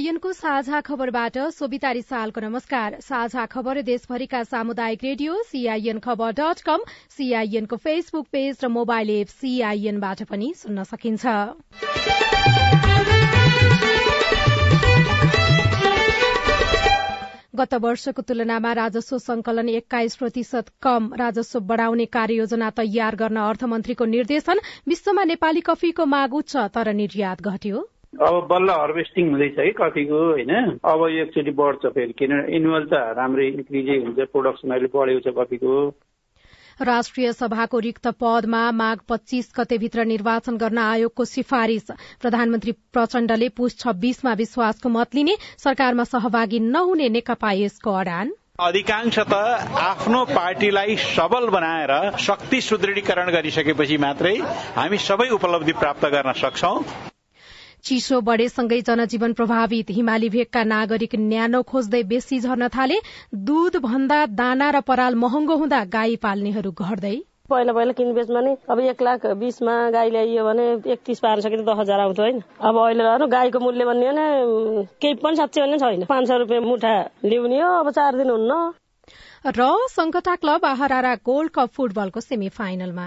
सीआईएनको साझा खबरबाट सोभिता रिसालको नमस्कार। साझा खबर देशभरिका सामुदायिक रेडियो सीआईएन खबर डट कम सीआईएनको फेसबुक पेज र मोबाइल एप सीआईएनबाट पनि सुन्न सकिन्छ। गत वर्षको तुलनामा राजस्व संकलन एक्काइस प्रतिशत कम राजस्व बढ़ाउने कार्ययोजना तयार गर्न अर्थमन्त्रीको निर्देशन विश्वमा नेपाली कफीको माग उच्च तर निर्यात घट्यो। अब बल्ल हार्भेस्टिङ हुँदैछ है कफीको होइन? अब एकचोटि बढ्छ फेरि किन एनुअल त राम्रै इन्क्रिजै हुन्छ प्रोडक्सन अहिले बढेको छ कफीको। राष्ट्रिय सभाको रिक्त पदमा माघ पच्चीस गतेभित्र निर्वाचन गर्न आयोगको सिफारिश प्रधानमन्त्री प्रचण्डले पुष छब्बीसमा विश्वासको मत लिने सरकारमा सहभागी नहुने नेकपा यसको अडान। अधिकांश त आफ्नो पार्टीलाई सबल बनाएर शक्ति सुदृढीकरण गरिसकेपछि मात्रै हामी सबै उपलब्धि प्राप्त गर्न सक्छौ। चिसो बढेसँगै जनजीवन प्रभावित। हिमाली भेगका नागरिक न्यानो खोज्दै बेसी झर्न थाले। दूध भन्दा दाना र पराल महँगो हुँदा गाई पाल्नेहरू घट्दै। पहिला पहिला किनबेचमा नि अब एक लाख बिसमा गाई ल्याइयो भने एकतिस पार्न सके दस हजार आउँथ्यो होइन। अब अहिले हेर्नु गाईको मूल्य भन्ने भने केही पनि साँच्चै भने छैन। पाँच सय रुपियाँ मुठा ल्याउने हो अब चार दिन हुन्न। र संकटा क्लब आहारा गोल्ड कप फुटबलको सेमी फाइनलमा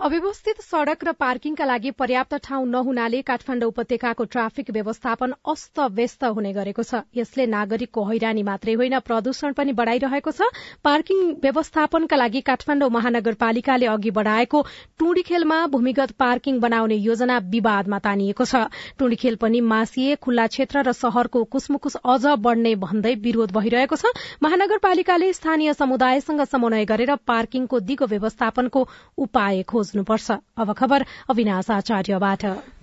अव्यवस्थित सड़क र पार्किङका लागि पर्याप्त ठाउँ नहुनाले काठमाण्डु उपत्यकाको ट्राफिक व्यवस्थापन अस्त व्यस्त हुने गरेको छ। यसले नागरिकको हैरानी मात्रै होइन प्रदूषण पनि बढ़ाइरहेको छ। पार्किङ व्यवस्थापनका लागि काठमाण्डु महानगरपालिकाले अघि बढ़ाएको टुँडीखेलमा भूमिगत पार्किङ बनाउने योजना विवादमा तानिएको छ। टुँडीखेल पनि मासिए खुल्ला क्षेत्र र शहरको कुसमुकुस अझ बढ़ने भन्दै विरोध भइरहेको छ। महानगरपालिकाले स्थानीय समुदायसँग समन्वय गरेर पार्किङको दिगो व्यवस्थापनको उपाय खोज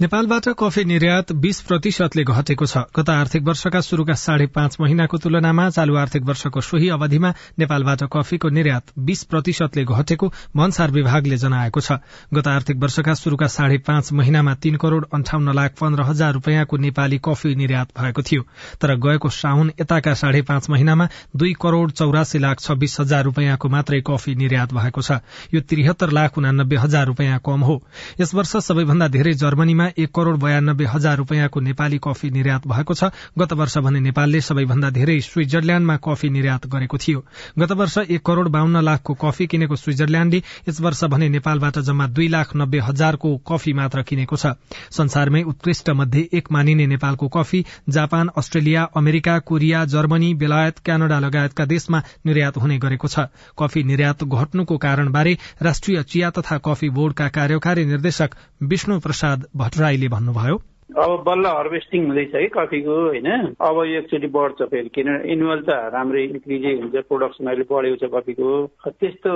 नेपालबाट कफी निर्यात बीस प्रतिशतले घटेको छ। गत आर्थिक वर्षका शुरूका साढे पाँच महिनाको तुलनामा चालू आर्थिक वर्षको सोही अवधिमा नेपालबाट कफीको निर्यात बीस प्रतिशतले घटेको भन्सार विभागले जनाएको छ। गत आर्थिक वर्षका शुरूका साढे पाँच महिनामा तीन करोड़ अन्ठाउन्न लाख पन्ध्र हजार रूपियाँको नेपाली कफी निर्यात भएको थियो। तर गएको साउन यताका साढे पाँच महिनामा दुई करोड़ चौरासी लाख छब्बीस हजार रूपियाँको मात्रै कफी निर्यात भएको छ। यो त्रिहत्तर लाख उनानब्बे हजार हजार रूपियाँ कम हो। यस वर्ष सबैभन्दा धेरै जर्मनीमा एक करोड़ बयानब्बे हजार रूपियाँको नेपाली कफी निर्यात भएको छ। गत वर्ष भने नेपालले सबैभन्दा धेरै स्विजरल्याण्डमा कफी निर्यात गरेको थियो। गत वर्ष एक करोड़ बाहन्न लाखको कफी किनेको स्विजरल्याण्डले यस वर्ष भने नेपालबाट जम्मा दुई लाख नब्बे हजारको कफी मात्र किनेको छ। संसारमै उत्कृष्ट मध्ये एक मानिने नेपालको coffee Japan Australia America Korea Germany बेलायत क्यानाडा लगायतका देशमा निर्यात हुने गरेको छ। कफी निर्यात घट्नुको कारणबारे राष्ट्रिय चिया तथा कफी कफी बोर्डका कार्यकारी निर्देशक विष्णु प्रसाद भट्टराईले भन्नुभयो। अब बल्ल हार्भेस्टिङ हुँदैछ है कफीको होइन? अब एकचोटि बढ्छ फेरि किन एनुअल त राम्रै इन्क्रिजै हुन्छ प्रोडक्सन अहिले बढेको छ कफीको। त्यस्तो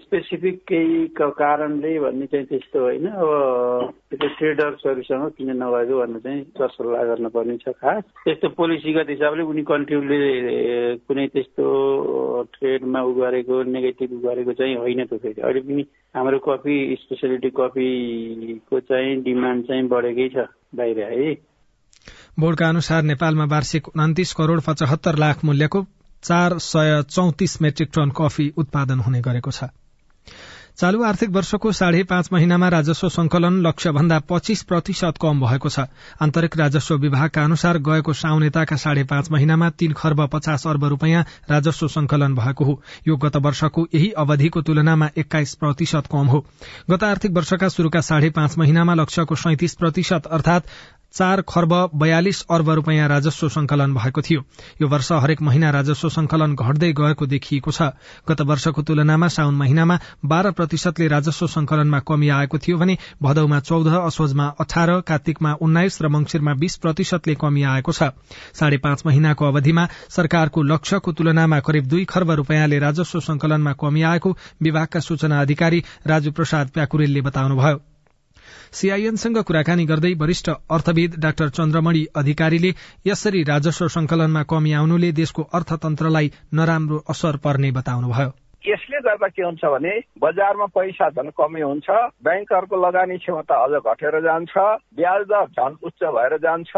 स्पेसिफिक केही कारणले भन्ने चाहिँ त्यस्तो होइन। अब त्यो ट्रेडर्सहरूसँग किन नभएको भन्ने चाहिँ सरसल्लाह गर्नुपर्ने छ खास। त्यस्तो पोलिसीगत हिसाबले उनी कन्ट्रीले कुनै त्यस्तो ट्रेडमा उ गरेको नेगेटिभ गरेको चाहिँ होइन त फेरि। अहिले पनि हाम्रो कफी स्पेसलिटी कफीको चाहिँ डिमान्ड चाहिँ बढेकै छ बाहिर है। बोर्डका अनुसार नेपालमा वार्षिक उन्तिस करोड़ पचहत्तर लाख मूल्यको चार सय चौतिस मेट्रिक टन कफी उत्पादन हुने गरेको छ। चालू आर्थिक वर्षको साढे पाँच महिनामा राजस्व संकलन लक्ष्य भन्दा पच्चीस प्रतिशत कम भएको छ। आन्तरिक राजस्व विभागका अनुसार गएको साउनेताका साढे पाँच महिनामा तीन खर्ब पचास अर्ब रूपियाँ राजस्व संकलन भएको हो। यो गत वर्षको यही अवधिको तुलनामा एक्काइस प्रतिशत कम हो। गत आर्थिक वर्षका शुरूका साढे पाँच महिनामा लक्ष्यको सैतिस प्रतिशत अर्थात चार खर्ब बयालिस अर्ब रूपियाँ राजस्व संकलन भएको थियो। यो वर्ष हरेक महिना राजस्व संकलन घट्दै गएको देखिएको छ। गत वर्षको तुलनामा साउन महिनामा बाह्र प्रतिशतले राजस्व संकलनमा कमी आएको थियो भने भदौमा चौध असोजमा अठार कार्तिकमा उन्नाइस र मंगिरमा बीस प्रतिशतले कमी आएको छ। साढे पाँच महिनाको अवधिमा सरकारको लक्ष्यको तुलनामा करिब दुई खर्ब रूपियाँले राजस्व संकलनमा कमी आएको विभागका सूचना अधिकारी राजु प्रसाद प्याकुरेलले बताउनुभयो। सीआईएनसँग कुराकानी गर्दै वरिष्ठ अर्थविद डाक्टर चन्द्रमणि अधिकारीले यसरी राजस्व संकलनमा कमी आउनुले देशको अर्थतन्त्रलाई नराम्रो असर पर्ने बताउनुभयो। यसले गर्दा के हुन्छ भने बजारमा पैसा झन् कमी हुन्छ ब्याङ्कहरूको लगानी क्षमता अझ घटेर जान्छ ब्याज दर झन् उच्च भएर जान्छ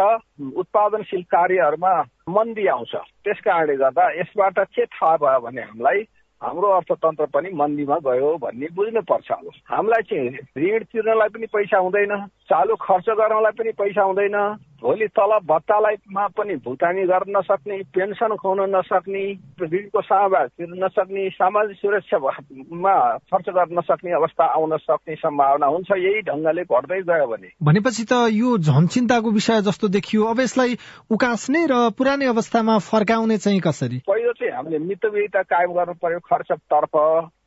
उत्पादनशील कार्यहरूमा मन्दी आउँछ। त्यस कारणले गर्दा यसबाट के थाहा भयो भने हामीलाई हाम्रो अर्थतन्त्र पनि मन्दीमा गयो भन्ने बुझ्नुपर्छ अब हामीलाई चाहिँ ऋण तिर्नलाई पनि पैसा हुँदैन। चालु खर्च गर्नलाई पनि पैसा हुँदैन। भोलि तलब भत्तालाईमा पनि भुक्तानी गर्न नसक्ने पेन्सन खुवाउन नसक्ने ऋणको सामाज तिर्न नसक्ने सामाजिक सुरक्षामा खर्च गर्न नसक्ने अवस्था आउन सक्ने सम्भावना हुन्छ। यही ढङ्गले घट्दै गयो भने। भनेपछि त यो झन चिन्ताको विषय जस्तो देखियो। अब यसलाई उकास्ने र पुरानै अवस्थामा फर्काउने चाहिँ कसरी? पहिलो चाहिँ हामीले मितव्ययिता कायम गर्नु पर्यो। खर्चतर्फ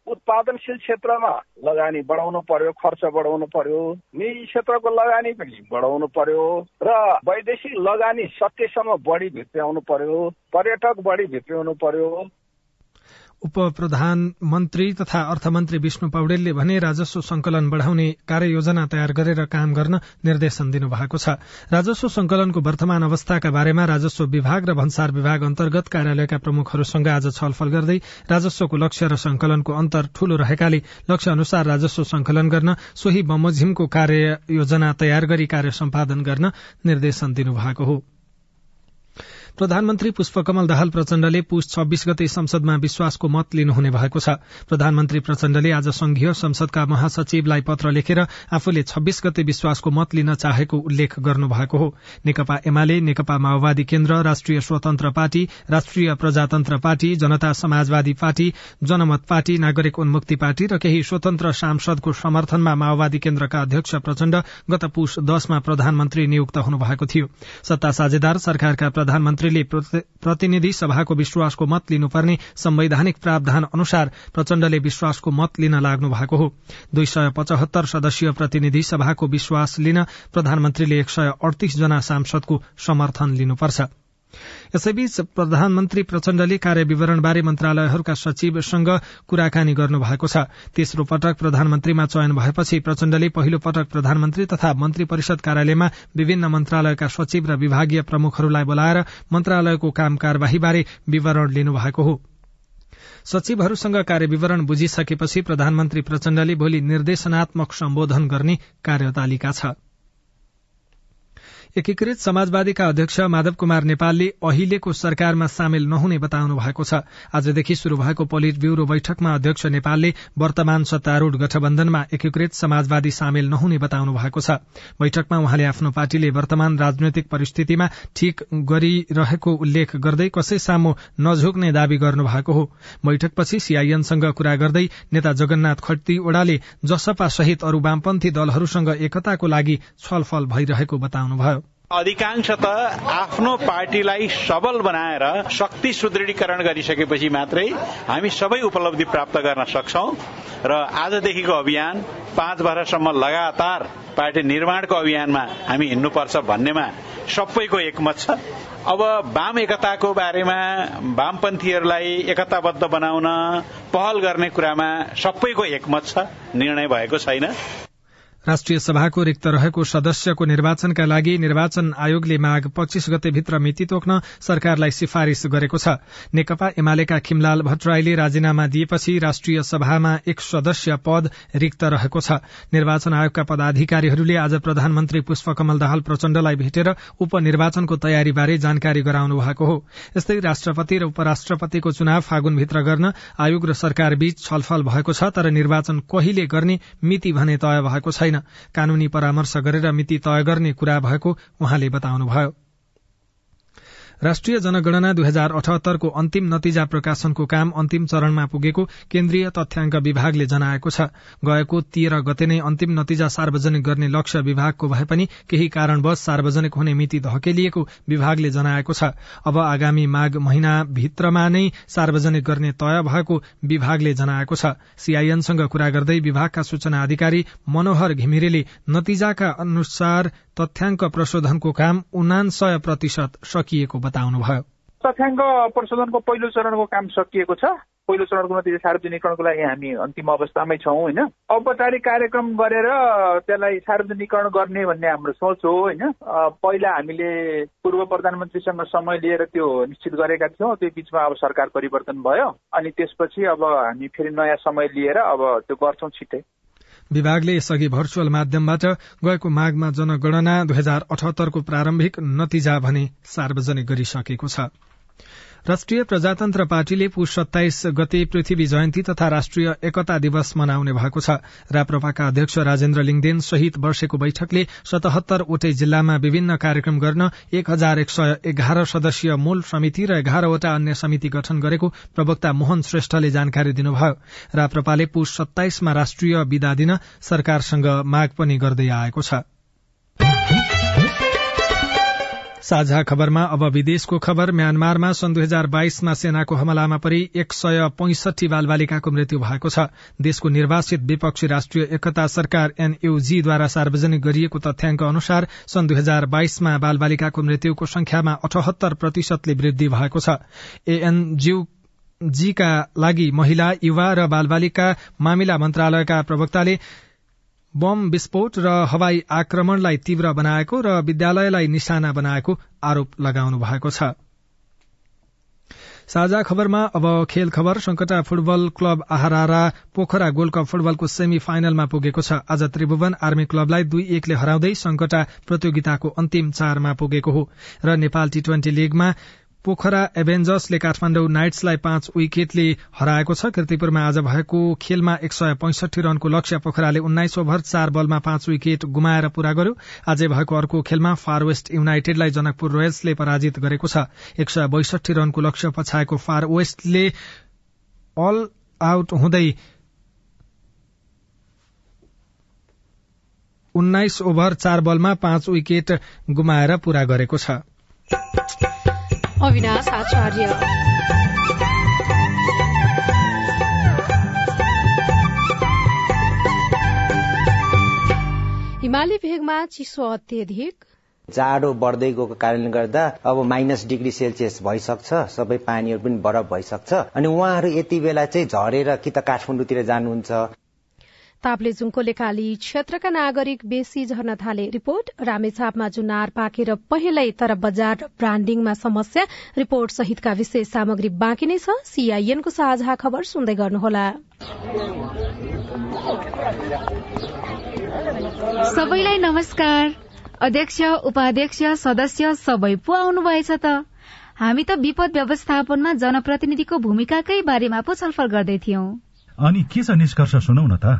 उत्पादनशील क्षेत्रमा लगानी बढाउनु पर्यो खर्च बढाउनु पर्यो निजी क्षेत्रको लगानी पनि बढाउनु पर्यो र वैदेशिक लगानी सकेसम्म बढी भित्र्याउनु पर्यो पर्यटक बढी भित्र्याउनु पर्यो। उप प्रधानमन्त्री तथा अर्थमन्त्री विष्णु पौडेलले भने राजस्व संकलन बढ़ाउने कार्ययोजना तयार गरेर काम गर्न निर्देशन दिनुभएको छ। राजस्व संकलनको वर्तमान अवस्थाका बारेमा राजस्व विभाग र भन्सार विभाग अन्तर्गत कार्यालयका प्रमुखहरूसँग आज छलफल गर्दै राजस्वको लक्ष्य र संकलनको अन्तर ठूलो रहेकाले लक्ष्य अनुसार राजस्व संकलन गर्न सोही बमोजिमको कार्ययोजना तयार गरी कार्य सम्पादन गर्न निर्देशन दिनुभएको हो। प्रधानमन्त्री पुष्पकमल दाहाल प्रचण्डले पुष छब्बीस गते संसदमा विश्वासको मत लिनुहुने भएको छ। प्रधानमन्त्री प्रचण्डले आज संघीय संसदका महासचिवलाई पत्र लेखेर आफूले छब्बीस गते विश्वासको मत लिन चाहेको उल्लेख गर्नुभएको हो। नेकपा एमाले नेकपा माओवादी केन्द्र राष्ट्रिय स्वतन्त्र पार्टी राष्ट्रिय प्रजातन्त्र पार्टी जनता समाजवादी पार्टी जनमत पार्टी नागरिक उन्मुक्ति पार्टी र केही स्वतन्त्र सांसदको समर्थनमा माओवादी केन्द्रका अध्यक्ष प्रचण्ड गत पुष दशमा प्रधानमन्त्री नियुक्त हुनुभएको थियो। सत्ता साझेदार सरकारका प्रधानमन्त्री मन्त्रीले प्रतिनिधि सभाको विश्वासको मत लिनुपर्ने संवैधानिक प्रावधान अनुसार प्रचण्डले विश्वासको मत लिन लाग्नु भएको हो। दुई सय पचहत्तर सदस्यीय प्रतिनिधि सभाको विश्वास लिन प्रधानमन्त्रीले एक सय अडतीस जना सांसदको समर्थन लिनुपर्छ। यसैबीच प्रधानमन्त्री प्रचण्डले कार्यविवरणबारे मन्त्रालयहरूका सचिवसँग कुराकानी गर्नु भएको छ। तेस्रो पटक प्रधानमन्त्रीमा चयन भएपछि प्रचण्डले पहिलो पटक प्रधानमन्त्री तथा मन्त्री परिषद कार्यालयमा विभिन्न मन्त्रालयका सचिव र विभागीय प्रमुखहरूलाई बोलाएर मन्त्रालयको काम कार्यवाहीबारे विवरण लिनुभएको हो। सचिवहरूसँग कार्यविवरण बुझिसकेपछि प्रधानमन्त्री प्रचण्डले भोलि निर्देशनात्मक सम्बोधन गर्ने कार्यतालिका छ। एकीकृत समाजवादीका अध्यक्ष माधव कुमार नेपालले अहिलेको सरकारमा सामेल नहुने बताउनु भएको छ। आजदेखि शुरू भएको पोलिट ब्यूरो बैठकमा अध्यक्ष नेपालले वर्तमान सत्तारूढ़ गठबन्धनमा एकीकृत समाजवादी सामेल नहुने बताउनु भएको छ। बैठकमा उहाँले आफ्नो पार्टीले वर्तमान राजनैतिक परिस्थितिमा ठिक गरिरहेको उल्लेख गर्दै कसै सामु नझुक्ने दावी गर्नु भएको हो। बैठकपछि सीआईएनसँग कुरा गर्दै नेता जगन्नाथ खट्टी ओडाले जसपा सहित अरू वामपन्थी दलहरूसँग एकताको लागि छलफल भइरहेको बताउनुभयो। अधिकांश त आफ्नो पार्टीलाई सबल बनाएर शक्ति सुदृढीकरण गरिसकेपछि मात्रै हामी सबै उपलब्धि प्राप्त गर्न सक्छौ र आजदेखिको अभियान पाँच वर्षसम्म लगातार पार्टी निर्माणको अभियानमा हामी हिँड्नुपर्छ भन्नेमा सबैको एकमत छ। अब वाम एकताको बारेमा वामपन्थीहरूलाई एकताबद्ध बनाउन पहल गर्ने कुरामा सबैको एकमत छ निर्णय भएको छैन। राष्ट्रिय सभाको रिक्त रहेको सदस्यको निर्वाचनका लागि निर्वाचन आयोगले माघ पच्चीस गते भित्र मिति तोक्न सरकारलाई सिफारिश गरेको छ। नेकपा एमालेका खिमलाल भट्टराईले राजीनामा दिएपछि राष्ट्रिय सभामा एक सदस्य पद रिक्त रहेको छ। निर्वाचन आयोगका पदाधिकारीहरूले आज प्रधानमन्त्री पुष्पकमल दाहाल प्रचण्डलाई भेटेर उपनिर्वाचनको तयारीबारे जानकारी गराउनु भएको हो। यस्तै राष्ट्रपति र उपराष्ट्रपतिको चुनाव फागुनभित्र गर्न आयोग र सरकारबीच छलफल भएको छ तर निर्वाचन कहिले गर्ने मिति भने तय भएको छैन। छैन। कानूनी परामर्श गरेर मिति तय गर्ने कुरा भएको उहाँले बताउनुभयो। राष्ट्रिय जनगणना दुई हजार अठहत्तरको अन्तिम नतिजा प्रकाशनको काम अन्तिम चरणमा पुगेको केन्द्रीय तथ्याङ्क विभागले जनाएको छ। गएको तेह्र गते नै अन्तिम नतिजा सार्वजनिक गर्ने लक्ष्य विभागको भए पनि केही कारणवश सार्वजनिक हुने मिति धकेलिएको विभागले जनाएको छ। अब आगामी माघ महिनाभित्रमा नै सार्वजनिक गर्ने तय भएको विभागले जनाएको छ। सीआईएनसँग कुरा गर्दै विभागका सूचना अधिकारी मनोहर घिमिरेले नतिजाका अनुसार तथ्याङ्क प्रशोधनको काम उनासय प्रतिशत सकिएको बताउनुभयो। तथ्याङ्क प्रशोधनको पहिलो चरणको काम सकिएको छ। पहिलो चरणको नतिजा सार्वजनिकरणको लागि हामी अन्तिम अवस्थामै छौँ होइन? औपचारिक कार्यक्रम गरेर त्यसलाई सार्वजनिकरण गर्ने भन्ने हाम्रो सोच हो होइन? पहिला हामीले पूर्व प्रधानमन्त्रीसँग समय लिएर त्यो निश्चित गरेका थियौँ। त्यो बिचमा अब सरकार परिवर्तन भयो अनि त्यसपछि अब हामी फेरि नयाँ समय लिएर अब त्यो गर्छौँ छिट्टै। विभागले यसअघि भर्चुअल माध्यमबाट गएको माघमा जनगणना दुई हजार अठहत्तरको प्रारम्भिक नतिजा भने सार्वजनिक गरिसकेको छ। राष्ट्रिय प्रजातन्त्र पार्टीले पुष सत्ताइस गते पृथ्वी जयन्ती तथा राष्ट्रिय एकता दिवस मनाउने भएको छ। राप्रपाका अध्यक्ष राजेन्द्र लिङदेन सहित वर्षेको बैठकले सतहत्तरवटै जिल्लामा विभिन्न कार्यक्रम गर्न एक हजार एक सय एघार सदस्यीय मूल समिति र एघारवटा अन्य समिति गठन गरेको प्रवक्ता मोहन श्रेष्ठले जानकारी दिनुभयो। राप्रपाले पुष सत्ताइसमा राष्ट्रिय विदा दिन सरकारसँग माग पनि गर्दै आएको छ। साझा खबरमा अब विदेशको खबर। म्यानमारमा सन् दुई हजार बाइसमा सेनाको हमलामा परि एक सय पैंसठी बालबालिकाको मृत्यु भएको छ। देशको निर्वाचित विपक्षी राष्ट्रिय एकता सरकार एनयूजीद्वारा सार्वजनिक गरिएको तथ्याङ्क अनुसार सन् दुई हजार बाइसमा बालबालिकाको मृत्युको संख्यामा अठहत्तर प्रतिशतले वृद्धि भएको छ। एएनज्यू लागि महिला युवा र बालबालिका मामिला मन्त्रालयका प्रवक्ताले बम विस्फोट र हवाई आक्रमणलाई तीव्र बनाएको र विद्यालयलाई निशाना बनाएको आरोप लगाउनु भएको छ। साझा खबरमा अब खेल खबर संकटा फुटबल क्लब आहारा पोखरा गोल्ड कप फुटबलको सेमी फाइनलमा पुगेको छ। आज त्रिभुवन आर्मी क्लबलाई दुई एकले हराउँदै संकटा प्रतियोगिताको अन्तिम चारमा पुगेको हो। र नेपाल टी ट्वेन्टी लीगमा पोखरा एभेन्जर्सले काठमाडौँ नाइट्सलाई पाँच विकेटले हराएको छ। किर्तिपुरमा आज भएको खेलमा एक सय पैंसठी रनको लक्ष्य पोखराले उन्नाइस ओभर चार बलमा पाँच विकेट गुमाएर पूरा गर्यो। आजै भएको अर्को खेलमा फार वेस्ट युनाइटेडलाई जनकपुर रोयल्सले पराजित गरेको छ। एक सय बैसठी रनको लक्ष्य पछाएको फार वेस्टले अल आउट हुँदै उन्नाइस ओभर चार बलमा पाँच विकेट गुमाएर पूरा गरेको छ। अविनाश आचार्य हिमाली भेगमा चिसो अत्यधिक। जाडो बढ्दै गएको कारणले गर्दा अब माइनस डिग्री सेल्सियस भइसक्छ सबै पानीहरू पनि बरफ भइसक्छ। अनि उहाँहरू यति बेला चाहिँ झरेर कि त काठमाडौँतिर जानुहुन्छ। ताप्लेजुङको लेकाली क्षेत्रका नागरिक बेसी झर्न थाले रिपोर्ट। रामेछापमा जुनार पाकेर पहिल्यै तर बजार ब्रान्डिङमा समस्या रिपोर्ट सहितका विशेष सामग्री बाँकी नै छ। सीआईएनको साझा खबर सुन्दै गर्नुहोला। सबैलाई नमस्कार। अध्यक्ष उपाध्यक्ष सदस्य सबै पो आउनुभएछ त? हामी त विपद व्यवस्थापनमा जनप्रतिनिधिको भूमिकाकै बारेमा पो छलफल गर्दै थियौं। अनि के छ निष्कर्ष सुनौ न त?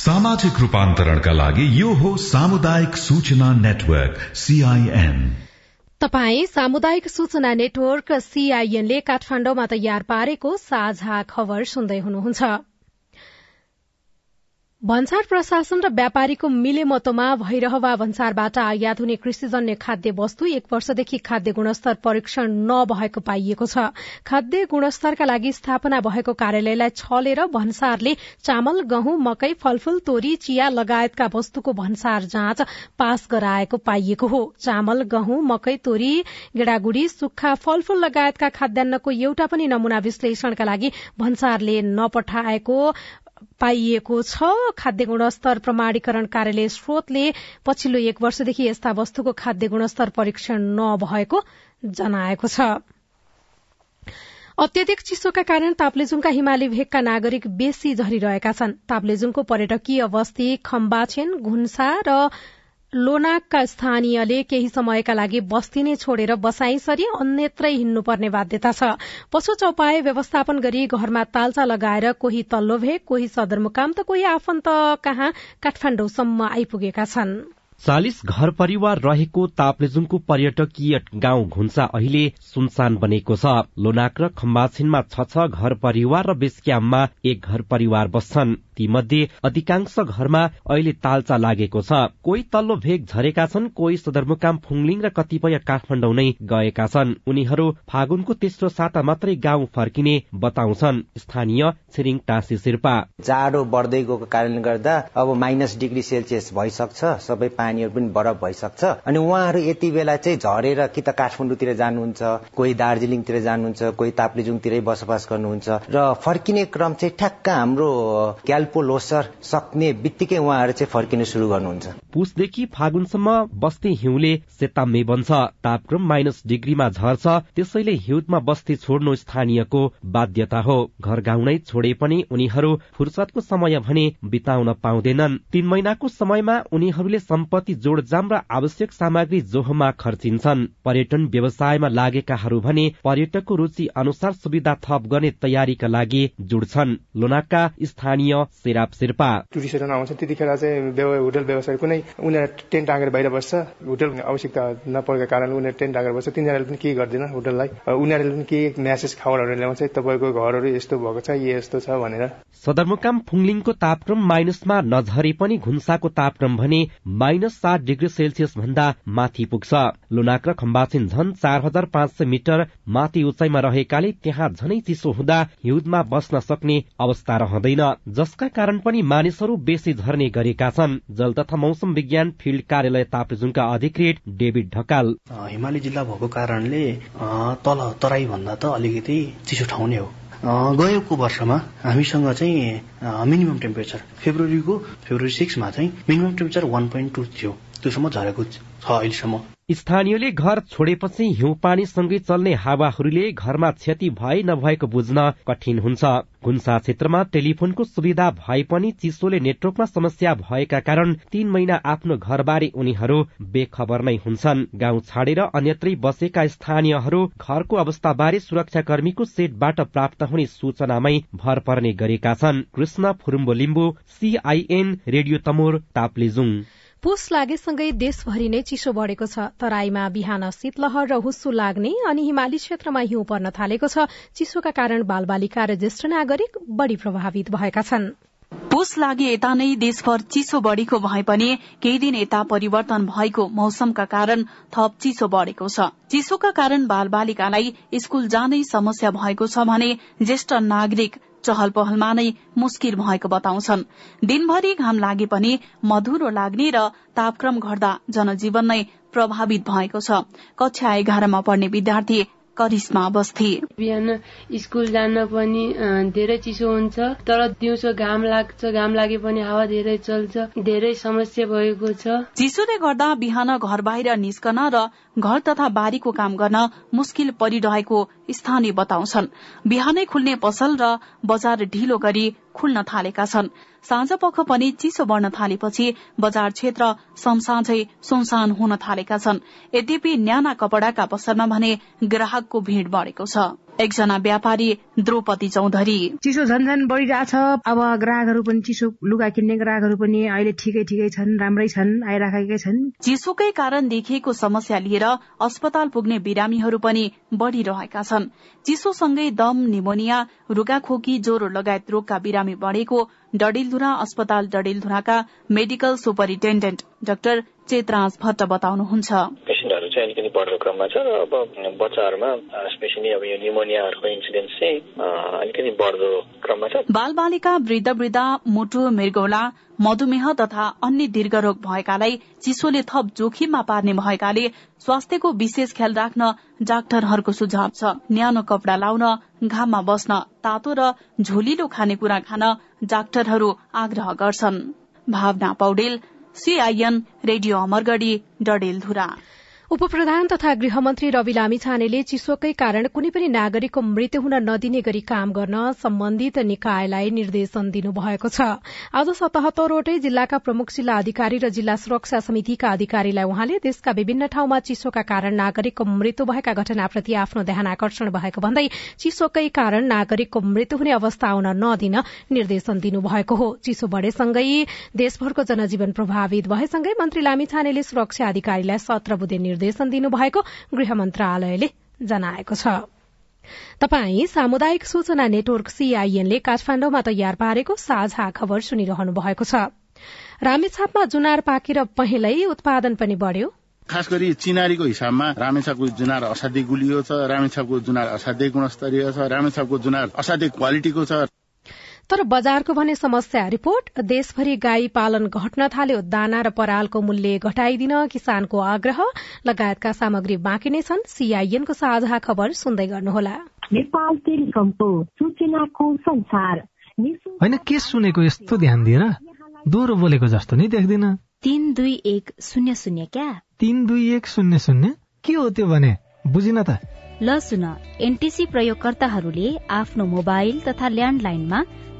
सामाजिक रूपान्तरणका लागि यो हो सामुदायिक सूचना नेटवर्क सीआईएन तपाई सामुदायिक सूचना नेटवर्क सीआईएनले काठमाण्डुमा तयार पारेको साझा खबर सुन्दै हुनुहुन्छ। भन्सार प्रशासन र व्यापारीको मिलेमतोमा भइरहवा भन्सारबाट आयात हुने कृषिजन्य खाद्य वस्तु एक वर्षदेखि खाद्य गुणस्तर परीक्षण नभएको पाइएको छ। खाद्य गुणस्तरका लागि स्थापना भएको कार्यालयलाई छलेर भन्सारले चामल गहुँ मकै फलफूल तोरी चिया लगायतका वस्तुको भन्सार जाँच पास गराएको पाइएको हो। चामल गहुँ मकै तोरी गेडागुडी सुक्खा फलफूल लगायतका खाद्यान्नको एउटा पनि नमूना विश्लेषणका लागि भन्सारले नपठाएको पाइएको छ। खाद्य गुणस्तर प्रमाणीकरण कार्यालय स्रोतले पछिल्लो एक वर्षदेखि यस्ता वस्तुको खाद्य गुणस्तर परीक्षण नभएको जनाएको छ। अत्यधिक चिसोका कारण ताप्लेजुङका हिमाली भेगका नागरिक बेसी झरिरहेका छन्। ताप्लेजुङको पर्यटकीय बस्ती खम्बाछेन घुन्सा र लोनाकका स्थानीयले केही समयका लागि बस्ती नै छोडेर बसाई सरी अन्यत्रै हिँड्नुपर्ने बाध्यता छ। पशु चौपाए व्यवस्थापन गरी घरमा तालचा लगाएर कोही तल्लो भेग कोही सदरमुकाम त कोही आफन्त कहाँ काठमाडौँसम्म आइपुगेका छन्। चालिस घर परिवार रहेको ताप्लेजुङको पर्यटकीय गाउँ घुन्सा अहिले सुनसान बनेको छ। लोनाक र खम्बाछिनमा छ छ घर परिवार र बेसक्याममा एक घर परिवार बस्छन्। तीमध्ये अधिकांश घरमा अहिले तालचा लागेको छ। कोही तल्लो भेग झरेका छन् कोही सदरमुकाम फुङलिङ र कतिपय काठमाडौँ नै गएका छन्। उनीहरू फागुनको तेस्रो साता मात्रै गाउँ फर्किने बताउँछन्। स्थानीय छिरिङ टाँसी शेर्पा। जाडो बढ्दै गएको कारणले गर्दा अब माइनस डिग्री सेल्सियस भइसक्छ सबै पानीहरू पनि बरफ भइसक्छ। अनि उहाँहरू यति बेला चाहिँ झरेर कि त काठमाडौँतिर जानुहुन्छ कोही दार्जिलिङतिर जानुहुन्छ कोही ताप्लेजुङतिरै बसोबास गर्नुहुन्छ। र फर्किने क्रम चाहिँ ठ्याक्क हाम्रो क्याल्पो लोसर सक्ने बित्तिकै उहाँहरू चाहिँ फर्किन सुरु गर्नुहुन्छ। पुसदेखि फागुनसम्म बस्ती हिउँले सेताम्मे बन्छ तापक्रम माइनस डिग्रीमा झर्छ त्यसैले हिउँदमा बस्ती छोड्नु स्थानीयको बाध्यता हो। घर गाउँ नै छोडे पनि उनीहरू फुर्सदको समय भने बिताउन पाउँदैनन्। तीन महिनाको समयमा उनीहरूले सम्पत्ति जोडजाम र आवश्यक सामग्री जोहमा खर्चिन्छन्। पर्यटन व्यवसायमा लागेकाहरू भने पर्यटकको रुचि अनुसार सुविधा थप गर्ने तयारीका लागि जुड्छन्। लोनाका स्थानीय सेराप शेर्पा टुरिस्टहरू आउँछ त्यतिखेर चाहिँ होटल व्यवसाय कुनै उनीहरू टेन्ट टाँगेर बाहिर बस्छ होटल आवश्यकता नपरेको कारण उनीहरू टेन्ट टाँगेर बस्छ तिनीहरूले पनि केही गर्दैन होटललाई। उनीहरूले पनि केही म्यासेज खबरहरू ल्याउँछ तपाईँको घरहरू यस्तो भएको छ यस्तो छ भनेर। सदरमुकाम फुङलिङको तापक्रम माइनसमा नझरे पनि घुन्साको तापक्रम भने माइनस सात डिग्री सेल्सियस भन्दा माथि पुग्छ। लुनाक र खम्बासिन झन चार हजार पाँच सय मिटर माथि उचाइमा रहेकाले त्यहाँ झनै चिसो हुँदा हिउँदमा बस्न सक्ने अवस्था रहँदैन जसका कारण पनि मानिसहरू बेसी झर्ने गरेका छन्। जल तथा मौसम विज्ञान फिल्ड कार्यालय ताप्लेजुङका अधिकृत डेभिड ढकाल। हिमाली जिल्ला भएको कारणले तल तराई भन्दा त अलिकति चिसो ठाउँ नै हो। गएको वर्षमा हामीसँग चाहिँ मिनिमम टेम्परेचर फेब्रुअरीको फेब्रुअरी सिक्समा चाहिँ minimum temperature one point two थियो। त्योसम्म झरेको छ अहिलेसम्म। स्थानीयले घर छोडेपछि हिउँ पानीसँगै चल्ने हावाहरूले घरमा क्षति भए नभएको बुझ्न कठिन हुन्छ। गुन्सा क्षेत्रमा टेलिफोनको सुविधा भए पनि चिसोले नेटवर्कमा समस्या भएका कारण तीन महिना आफ्नो घरबारे उनीहरू बेखबर नै हुन्छन्। गाउँ छाडेर अन्यत्रै बसेका स्थानीयहरू घरको अवस्थाबारे सुरक्षाकर्मीको सेटबाट प्राप्त हुने सूचनामै भर पर्ने गरेका छन्। Krishna Phurumbo Limbu CIN radio Tamor Taplejung. पुस लागेसँगै देशभरि नै चिसो बढ़ेको छ। तराईमा बिहान शीतलहर र हुस्सु लाग्ने अनि हिमाली क्षेत्रमा हिउँ पर्न थालेको छ। चिसोका कारण बालबालिका र ज्येष्ठ नागरिक बढ़ी प्रभावित भएका छन्। पुस लागे यता नै देशभर चिसो बढ़ेको भए पनि केही दिन यता परिवर्तन भएको मौसमका कारण थप चिसो बढ़ेको छ। चिसोका कारण बालबालिकालाई स्कूल जानै समस्या भएको छ भने ज्येष्ठ नागरिक चहल पहलमा नै मुस्किल भएको बताउँछन्। दिनभरि घाम लागे पनि मधुरो लाग्ने र तापक्रम घट्दा जनजीवन नै प्रभावित भएको छ। कक्षा एघारमा पढ्ने विद्यार्थी करिश्मा बस्थे। बिहान स्कुल जान पनि धेरै चिसो हुन्छ तर दिउँसो घाम लाग्छ घाम लागे पनि हावा धेरै चल्छ धेरै समस्या भएको छ। चिसोले गर्दा बिहान घर बाहिर निस्कन र घर तथा बारीको काम गर्न मुस्किल परिरहेको स्थानीय बताउँछन्। बिहानै खुल्ने पसल र बजार ढिलो गरी खुल्न थालेका छन्। साँझ पख पनि चिसो बढ़न थालेपछि बजार क्षेत्र समसाझै सुनसान हुन थालेका छन्। यद्यपि न्याना कपड़ाका पसलमा भने ग्राहकको भीड़ बढ़ेको छ। एकजना व्यापारी द्रौपदी चौधरी। चिसो झन् झन् बढ़िरहेछ। अब ग्राहकहरू पनि चिसो लुगा किन्ने ग्राहकहरू पनि अहिले ठिकै ठिकै छन् राम्रै छन् आइराखेकै छन्। चिसोकै कारण देखिएको समस्या लिएर अस्पताल पुग्ने बिरामीहरू पनि बढ़िरहेका छन्। चिसोसँगै दम निमोनिया रुगाखोकी ज्वरो लगायत रोगका बिरामी बढ़ेको डडेलधुरा अस्पताल डडेलधुराका medical superintendent doctor Chetraj Bhatt बताउनुहुन्छ। पेसेन्टहरू चाहिँ अलिकति बढ्दो क्रममा छ र अब बच्चाहरूमा स्पेसली अब यो निमोनियाहरूको इन्सिडेन्स चाहिँ अलिकति बढ्दो क्रममा छ। बाल बालिका वृद्ध वृद्ध मुटु मृगौला मधुमेह तथा अन्य दीर्घरोग भएकालाई चिसोले थप जोखिममा पार्ने भएकाले स्वास्थ्यको विशेष ख्याल राख्न डाक्टरहरूको सुझाव छ। न्यानो कपड़ा लाउन घाममा बस्न तातो र झोलिलो खानेकुरा खान डाक्टरहरू आग्रह गर्छन्। Bhawana Paudel CIN radio Amargadhi Dadeldhura. उपप्रधान तथा गृहमन्त्री रवि लामिछानेले चिसोकै कारण कुनै पनि नागरिकको मृत्यु हुन नदिने गरी काम गर्न सम्बन्धित निकायलाई निर्देशन दिनुभएको छ। आज सतहत्तरवटै जिल्लाका प्रमुख जिल्ला अधिकारी र जिल्ला सुरक्षा समितिका अधिकारीलाई उहाँले देशका विभिन्न ठाउँमा चिसोका कारण नागरिकको मृत्यु भएका घटनाप्रति आफ्नो ध्यान आकर्षण भएको भन्दै चिसोकै कारण नागरिकको मृत्यु हुने अवस्था आउन नदिन निर्देशन दिनुभएको हो। चिसो बढ़ेसँगै देशभरको जनजीवन प्रभावित भएसँगै मन्त्री लामिछानेले सुरक्षा अधिकारीलाई सत्र बुधे निर्देशन दिनुभएको गृह मन्त्रालयले जनाएको छ। तपाई सामुदायिक सूचना नेटवर्क सीआईएनले काठमाण्डुमा तयार पारेको साझा खबर सुनिरहनु भएको छ। रामेछापमा जुनार पाकेर पहिलै उत्पादन पनि बढ़्यो। खास गरी चिनारीको हिसाबमा रामेछापको जुनार असाध्यै गुलियो छ रामेछापको जुनार असाध्यै गुणस्तरीय छ रामेछापको जुनार असाध्यै क्वालिटीको छ। तर बजारको भने समस्या। रिपोर्ट देशभरि गाई पालन घट्न थाल्यो। दाना र परालको मूल्य घटाइदिन किसानको आग्रह। लगायतका सामग्री बाँकी नै छन्। सीआईएनको साझा खबर सुन्दै गर्नुहोला। होइन के सुनेको यस्तो ध्यान दिएर दोहोरो बोलेको जस्तो नै देख्दिन। तीन दुई एक शून्य शून्य क्या? तीन दुई एक शून्य शून्य? के हो त्यो भने? बुझिन त। ल सुन। एनटिसी प्रयोगकर्ताहरूले आफ्नो मोबाइल तथा ल्यान्डलाइनमा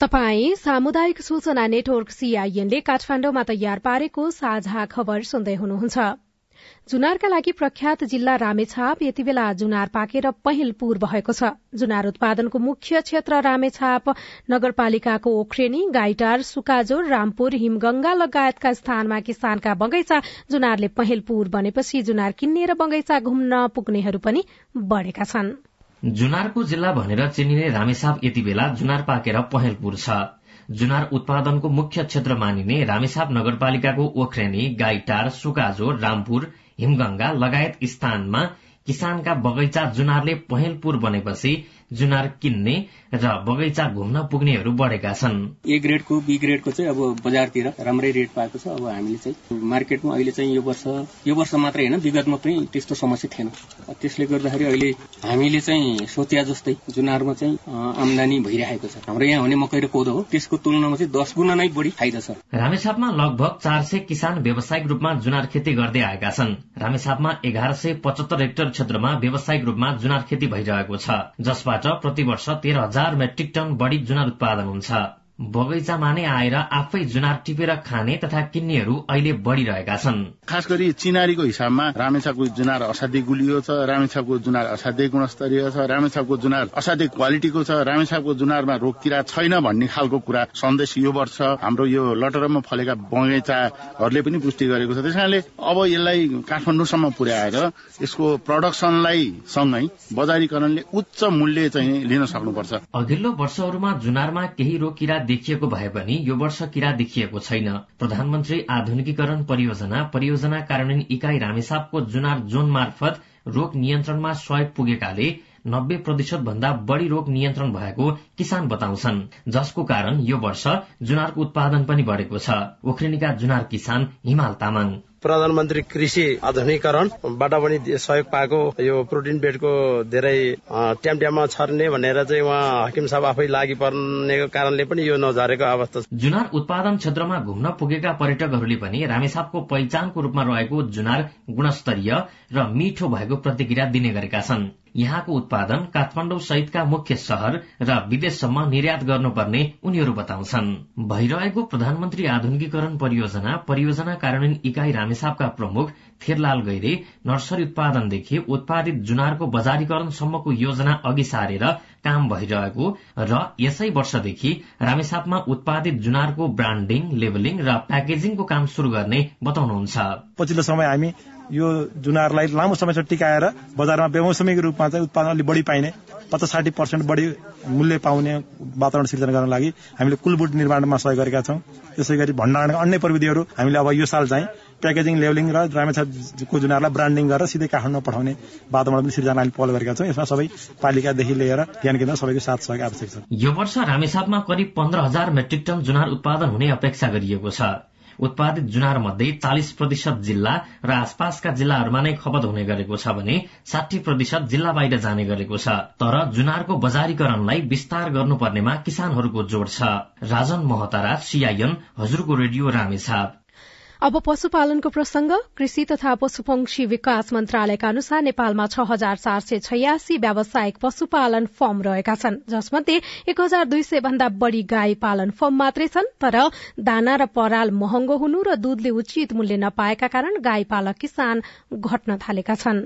तपाई सामुदायिक सूचना नेटवर्क सीआईएनले काठमाण्डुमा तयार पारेको साझा खबर सुन्दै हुनुहुन्छ। जुनारका लागि प्रख्यात जिल्ला रामेछाप यति बेला जुनार पाकेर पहिलपुर भएको छ। जुनार उत्पादनको मुख्य क्षेत्र रामेछाप नगरपालिकाको ओख्रेनी गाइटार सुकाजोर रामपुर हिमगंगा लगायतका स्थानमा किसानका बगैँचा जुनारले पहिलपुर बनेपछि जुनार किन्ने र बगैँचा घुम्न पुग्नेहरू पनि बढ़ेका छन्। जुनारको जिल्ला भनेर चिनिने रामेछाप यति बेला जुनार पाकेर पहेलपुर छ। जुनार उत्पादनको मुख्य क्षेत्र मानिने रामेछाप नगरपालिकाको ओख्रेनी गाईटार सुकाजोर रामपुर हिमगंगा लगायत स्थानमा किसानका बगैँचा जुनारले पहेलपुर बनेपछि जुनार किन्ने र बगैँचा घुम्न पुग्नेहरू बढ़ेका छन्। ए ग्रेडको बी ग्रेडको चाहिँ अब बजारतिर राम्रै रेट पाएको छ। अब हामीले चाहिँ मार्केटमा अहिले चाहिँ यो वर्ष यो वर्ष मात्रै होइन विगतमा पनि त्यस्तो समस्या थिएन। त्यसले गर्दाखेरि अहिले हामीले चाहिँ सोचिया जस्तै जुनारमा चाहिँ आमदानी भइरहेको छ। हाम्रो यहाँ हुने मकै र कोदो हो त्यसको तुलनामा चाहिँ दस गुणा नै बढी फाइदा छ। रामेछापमा लगभग चार सय किसान व्यावसायिक रूपमा जुनार खेती गर्दै आएका छन्। रामेछापमा एघार सय पचहत्तर हेक्टर क्षेत्रमा व्यावसायिक रूपमा जुनार खेती भइरहेको छ जसबाट प्रतिवर्ष तेह्र हजार मेट्रिक टन बढ़ी जुनार उत्पादन हुन्छ। बगैँचामा नै आएर आफै जुनार टिपेर खाने तथा किन्नेहरू अहिले बढ़िरहेका छन्। खास गरी चिनारीको हिसाबमा रामेछापको जुनार असाध्यै गुलियो छ रामेछापको जुनार असाध्यै गुणस्तरीय छ रामेछापको जुनार असाध्यै क्वालिटीको छ रामेछापको जुनारमा रोग किरा छैन भन्ने खालको कुरा सन्देश यो वर्ष हाम्रो यो लटरमा फलेका बगैँचाहरूले पनि पुष्टि गरेको छ। त्यस कारणले अब यसलाई काठमाडौँसम्म पुर्याएर यसको प्रडक्सनलाई सँगै बजारीकरणले उच्च मूल्य चाहिँ लिन सक्नुपर्छ। अघिल्लो वर्षहरूमा जुनारमा केही रोग किरा देखिएको भए पनि यो वर्ष किरा देखिएको छैन। प्रधानमन्त्री आधुनिकीकरण परियोजना परियोजना कार्यान्वयन इकाई रामेसापको जुनार जोन मार्फत रोग नियन्त्रणमा सहयोग पुगेकाले नब्बे प्रतिशत भन्दा बढ़ी रोग नियन्त्रण भएको किसान बताउँछन्। जसको कारण यो वर्ष जुनारको उत्पादन पनि बढ़ेको छ। उख्रिनीका जुनार किसान हिमाल तामाङ। प्रधानमन्त्री कृषि आधुनिकरणबाट पनि सहयोग पाएको यो प्रोटिन बेडको धेरै ट्याम ट्याममा छर्ने भनेर चाहिँ उहाँ हकिम साहब आफै लागि पर्ने कारणले पनि यो नझरेको अवस्था छ। जुनार उत्पादन क्षेत्रमा घुम्न पुगेका पर्यटकहरूले पनि रामेछापको पहिचानको रूपमा रहेको जुनार गुणस्तरीय र मिठो भएको प्रतिक्रिया दिने गरेका छन्। यहाँको उत्पादन काठमाडौँ सहितका मुख्य शहर र विदेशसम्म निर्यात गर्नुपर्ने उनीहरू बताउँछन्। भइरहेको प्रधानमन्त्री आधुनिकीकरण परियोजना परियोजना कार्यान्वयन इकाई रामेछापका प्रमुख थेरलाल गैरे नर्सरी उत्पादनदेखि उत्पादित जुनारको बजारीकरणसम्मको योजना अघि सारेर काम भइरहेको र यसै वर्षदेखि रामेछापमा उत्पादित जुनारको ब्रान्डिङ लेबलिङ र प्याकेजिङको काम शुरू गर्ने बताउनुहुन्छ। पछिल्लो समय हामी यो जुनारलाई लामो समयसम्म टिकाएर बजारमा बेमौसमिक रूपमा चाहिँ उत्पादन अलिक बढी पाइने पचास साठी पर्सेन्ट बढी मूल्य पाउने वातावरण सिर्जना गर्न लागि हामीले कुलबुट निर्माणमा सहयोग गरेका छौँ। त्यसै गरी भण्डारणका अन्य प्रविधिहरू हामीले अब यो साल चाहिँ प्याकेजिङ लेभलिङ र रामेछापको जुनारलाई ब्रान्डिङ गरेर सिधै काठमाडौँ पठाउने वातावरण पनि सिर्जना पहल गरेका छौँ। यसमा सबै पालिकादेखि लिएर ज्ञान केन्द्र सबैको साथ सहयोग आवश्यक छ। यो वर्ष रामेछापमा करिब पन्ध्र हजार मेट्रिक टन जुनार उत्पादन हुने अपेक्षा गरिएको छ। उत्पादित जुनार मध्ये चालिस प्रतिशत जिल्ला र आसपासका जिल्लाहरूमा नै खपत हुने गरेको छ भने साठी प्रतिशत जिल्ला बाहिर जाने गरेको छ। तर जुनारको बजारीकरणलाई विस्तार गर्नुपर्नेमा किसानहरूको जोड़ छ। राजन महतारा सीआईएन हजुरको रेडियो रामेछाप। अब पशुपालनको प्रसंग। कृषि तथा पशुपक्षी विकास मन्त्रालयका अनुसार नेपालमा छ हजार चार सय छयासी व्यावसायिक पशुपालन फर्म रहेका छन् जसमध्ये एक हजार दुई सय भन्दा बढ़ी गाई पालन फर्म मात्रै छन् तर दाना र पराल महँगो हुनु र दूधले उचित मूल्य नपाएका कारण गाई पालक किसान घट्न थालेका छन्।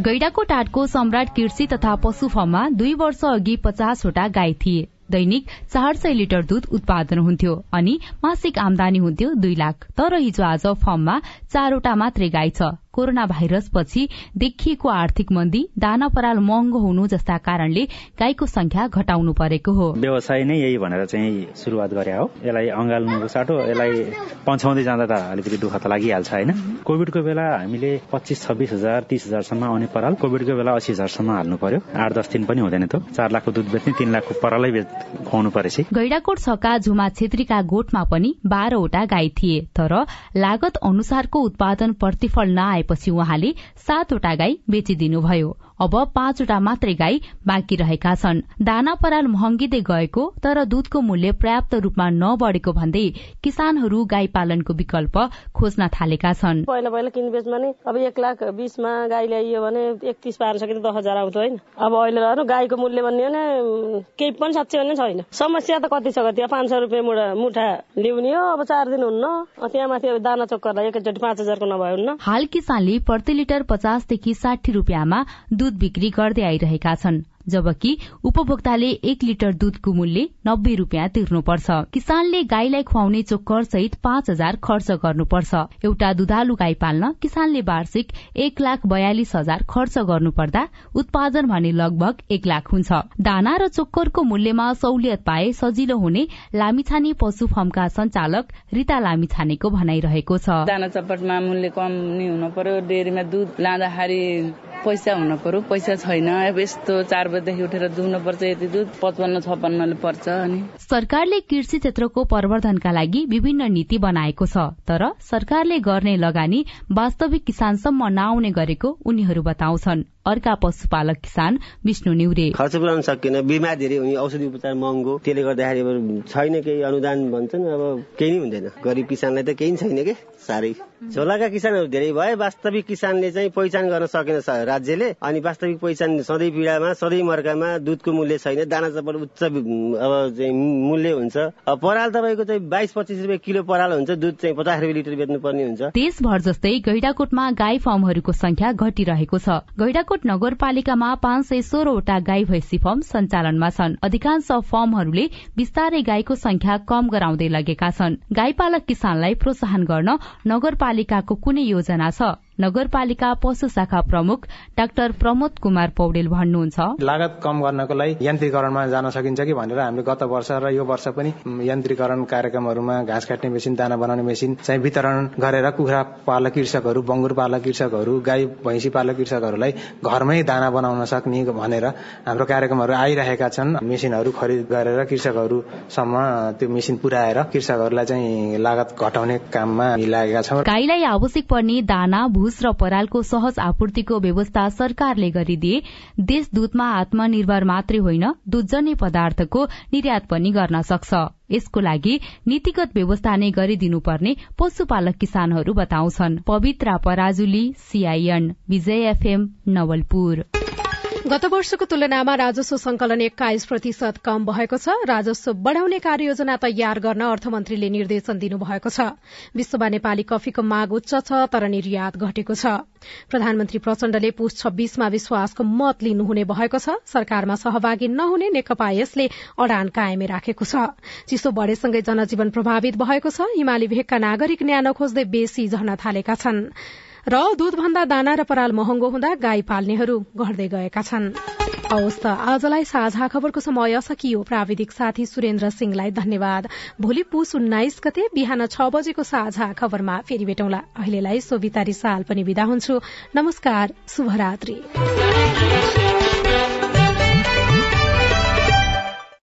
गैडाको टाटको सम्राट कृषि तथा पशु फर्ममा दुई वर्ष अघि पचासवटा गाई थिए। दैनिक चार सय लिटर दूध उत्पादन हुन्थ्यो अनि मासिक आमदानी हुन्थ्यो दुई लाख तर हिजो आज फर्ममा चारवटा मात्रै गाई छ। कोरोना भाइरस पछि देखिएको आर्थिक मन्दी दाना पराल महँगो हुनु जस्ता कारणले गाईको संख्या घटाउनु परेको हो। व्यवसाय नै यही भनेर चाहिँ शुरूआत गरे हो। यसलाई अँगाल्नुको साटो यसलाई पन्छाउँदै जाँदा त अलिकति दुःख त लागिहाल्छ होइन? कोभिडको बेला हामीले पच्चिस छब्बिस हजार तिस हजारसम्म आउने पराल कोभिडको बेला अस्सी हजारसम्म हाल्नु पर्यो। आठ दस दिन पनि हुँदैन त चार लाखको दुध बेच्ने तीन लाखको परालै खुवाउनु परेछ। गैडाकोट छका झुमा छेत्रीका गोठमा पनि बाह्रवटा गाई थिए तर लागत अनुसारको उत्पादन प्रतिफल नआए आएपछि उहाँले सातवटा गाई बेचिदिनुभयो। अब पाँचवटा मात्रै गाई बाँकी रहेका छन्। दाना पराल महँगिँदै गएको तर दूधको मूल्य पर्याप्त रूपमा नबढेको भन्दै किसानहरू गाई पालनको विकल्प खोज्न थालेका छन्। पहिला पहिला किनबेचमा नै अब एक लाख बिसमा गाई ल्याइयो भने एकतिस पार सकेर दस हजार आउँथ्यो होइन। अब अहिले गाईको मूल्य भन्ने भने केही पनि साँच्चै भने छैन। समस्या त कति छ कति पाँच सय रुपियाँ मुठा ल्याउने हो अब चार दिन हुन्न। त्यहाँ माथि दाना चक्करलाई एकैचोटि पाँच हजारको नभए हुन्न। हाल किसानले प्रति लिटर पचासदेखि साठी रुपियाँमा दूध बिक्री गर्दै आइरहेका छन् जबकि उपभोक्ताले एक लिटर दूधको मूल्य नब्बे रूपियाँ तिर्नुपर्छ। किसानले गाईलाई खुवाउने चोक्कर सहित पाँच हजार खर्च गर्नुपर्छ। एउटा दुधालु गाई पाल्न किसानले वार्षिक एक लाख बयालिस हजार खर्च गर्नुपर्दा उत्पादन भने लगभग एक लाख हुन्छ। दाना र चोक्करको मूल्यमा सहुलियत पाए सजिलो हुने लामिछाने पशु फर्मका संचालक रिता लामिछानेको भनाइरहेको छ। दाना चप्पटमा मूल्य कम हुनु पर्यो। डेरीमा दुध लाँदाखेरि पैसा हुनु पर्यो पैसा छैन। अब यस्तो चार बजेदेखि उठेर दुख्नुपर्छ यति दुध पचपन्न छपन्नले पर्छ अनि। सरकारले कृषि क्षेत्रको प्रवर्धनका लागि विभिन्न नीति बनाएको छ तर सरकारले गर्ने लगानी वास्तविक किसानसम्म नआउने गरेको उनीहरू बताउँछन्। अर्का पशुपालक किसान विष्णु न्युरे खर्च पुऱ्याउन सकिएन बिमार धेरै हुने औषधि उपचार महँगो। त्यसले गर्दाखेरि छैन केही अनुदान भन्छन् अब केही नै हुँदैन। गरिब किसानलाई त केही छैन के? साह्रै। झोलाका किसानहरू धेरै भए वास्तविक किसानले चाहिँ पहिचान गर्न सकेन राज्यले। अनि वास्तविक पहिचान सधैँ पीडामा सधैँ मर्कामा दुधको मूल्य छैन। दाना चप्पल उच्च अब चाहिँ मूल्य हुन्छ। पराल तपाईँको चाहिँ बाइस पच्चिस रुपियाँ किलो पराल हुन्छ। दुध चाहिँ पचास रुपियाँ लिटर बेच्नु पर्ने हुन्छ। देशभर जस्तै गैडाकोटमा गाई फर्महरूको संख्या घटिरहेको छ। गैडाकोट नगरपालिकामा पाँच सय सोह्रवटा गाई भैँसी फर्म सञ्चालनमा छन्। अधिकांश फर्महरूले विस्तारै गाईको संख्या कम गराउँदै लगेका छन्। गाई पालक किसानलाई प्रोत्साहन गर्न नगरपालिकाको कुनै योजना छ। नगरपालिका पशु शाखा प्रमुख डाक्टर प्रमोद कुमार पौडेल भन्नुहुन्छ। लागत कम गर्नको लागि यन्त्रीकरणमा जान सकिन्छ कि भनेर हामीले गत वर्ष र यो वर्ष पनि यन्त्रीकरण कार्यक्रमहरूमा घाँस काट्ने मेसिन दाना बनाउने मेसिन चाहिँ वितरण गरेर कुखुरा पालक कृषकहरू बङ्गुर पालक कृषकहरू गाई भैँसी पालक कृषकहरूलाई घरमै दाना बनाउन सक्ने भनेर हाम्रो कार्यक्रमहरू आइरहेका छन्। मेसिनहरू खरिद गरेर कृषकहरूसम्म त्यो मेसिन पुर्याएर कृषकहरूलाई चाहिँ लागत घटाउने काममा लागेका छौँ। गाईलाई आवश्यक पर्ने दाना भुस र परालको सहज आपूर्तिको व्यवस्था सरकारले गरिदिए देश दूधमा आत्मनिर्भर मात्रै होइन दूधजन्य पदार्थको निर्यात पनि गर्न सक्छ। यसको लागि नीतिगत व्यवस्था नै गरिदिनुपर्ने पशुपालक किसानहरू बताउँछन्। Pabitra Parajuli CIN Bijay FM Nawalpur. गत वर्षको तुलनामा राजस्व संकलन एक्काइस प्रतिशत कम भएको छ। राजस्व बढ़ाउने कार्ययोजना तयार गर्न अर्थमन्त्रीले निर्देशन दिनुभएको छ। विश्वमा नेपाली कफीको माग उच्च छ तर निर्यात घटेको छ। प्रधानमन्त्री प्रचण्डले पुष छब्बीसमा विश्वासको मत लिनुहुने भएको छ। सरकारमा सहभागी नहुने नेकपा यसले अडान कायमै राखेको छ। चिसो बढ़ेसँगै जनजीवन प्रभावित भएको छ। हिमाली भेगका नागरिक न्यानो खोज्दै बेसी झर्न थालेका छन्। र दूधभन्दा दाना र पराल महँगो हुँदा गाई पाल्नेहरू घट्दै गएका छन्। हवस् त आजलाई साझा खबरको समय सकियो। प्राविधिक साथी सुरेन्द्र सिंहलाई धन्यवाद। भोलि पुस उन्नाइस गते बिहान छ बजेको साझा खबरमा फेरि भेटौँला। अहिलेलाई सोभिता रिसाल पनि विदा हुन्छु। नमस्कार शुभरात्री।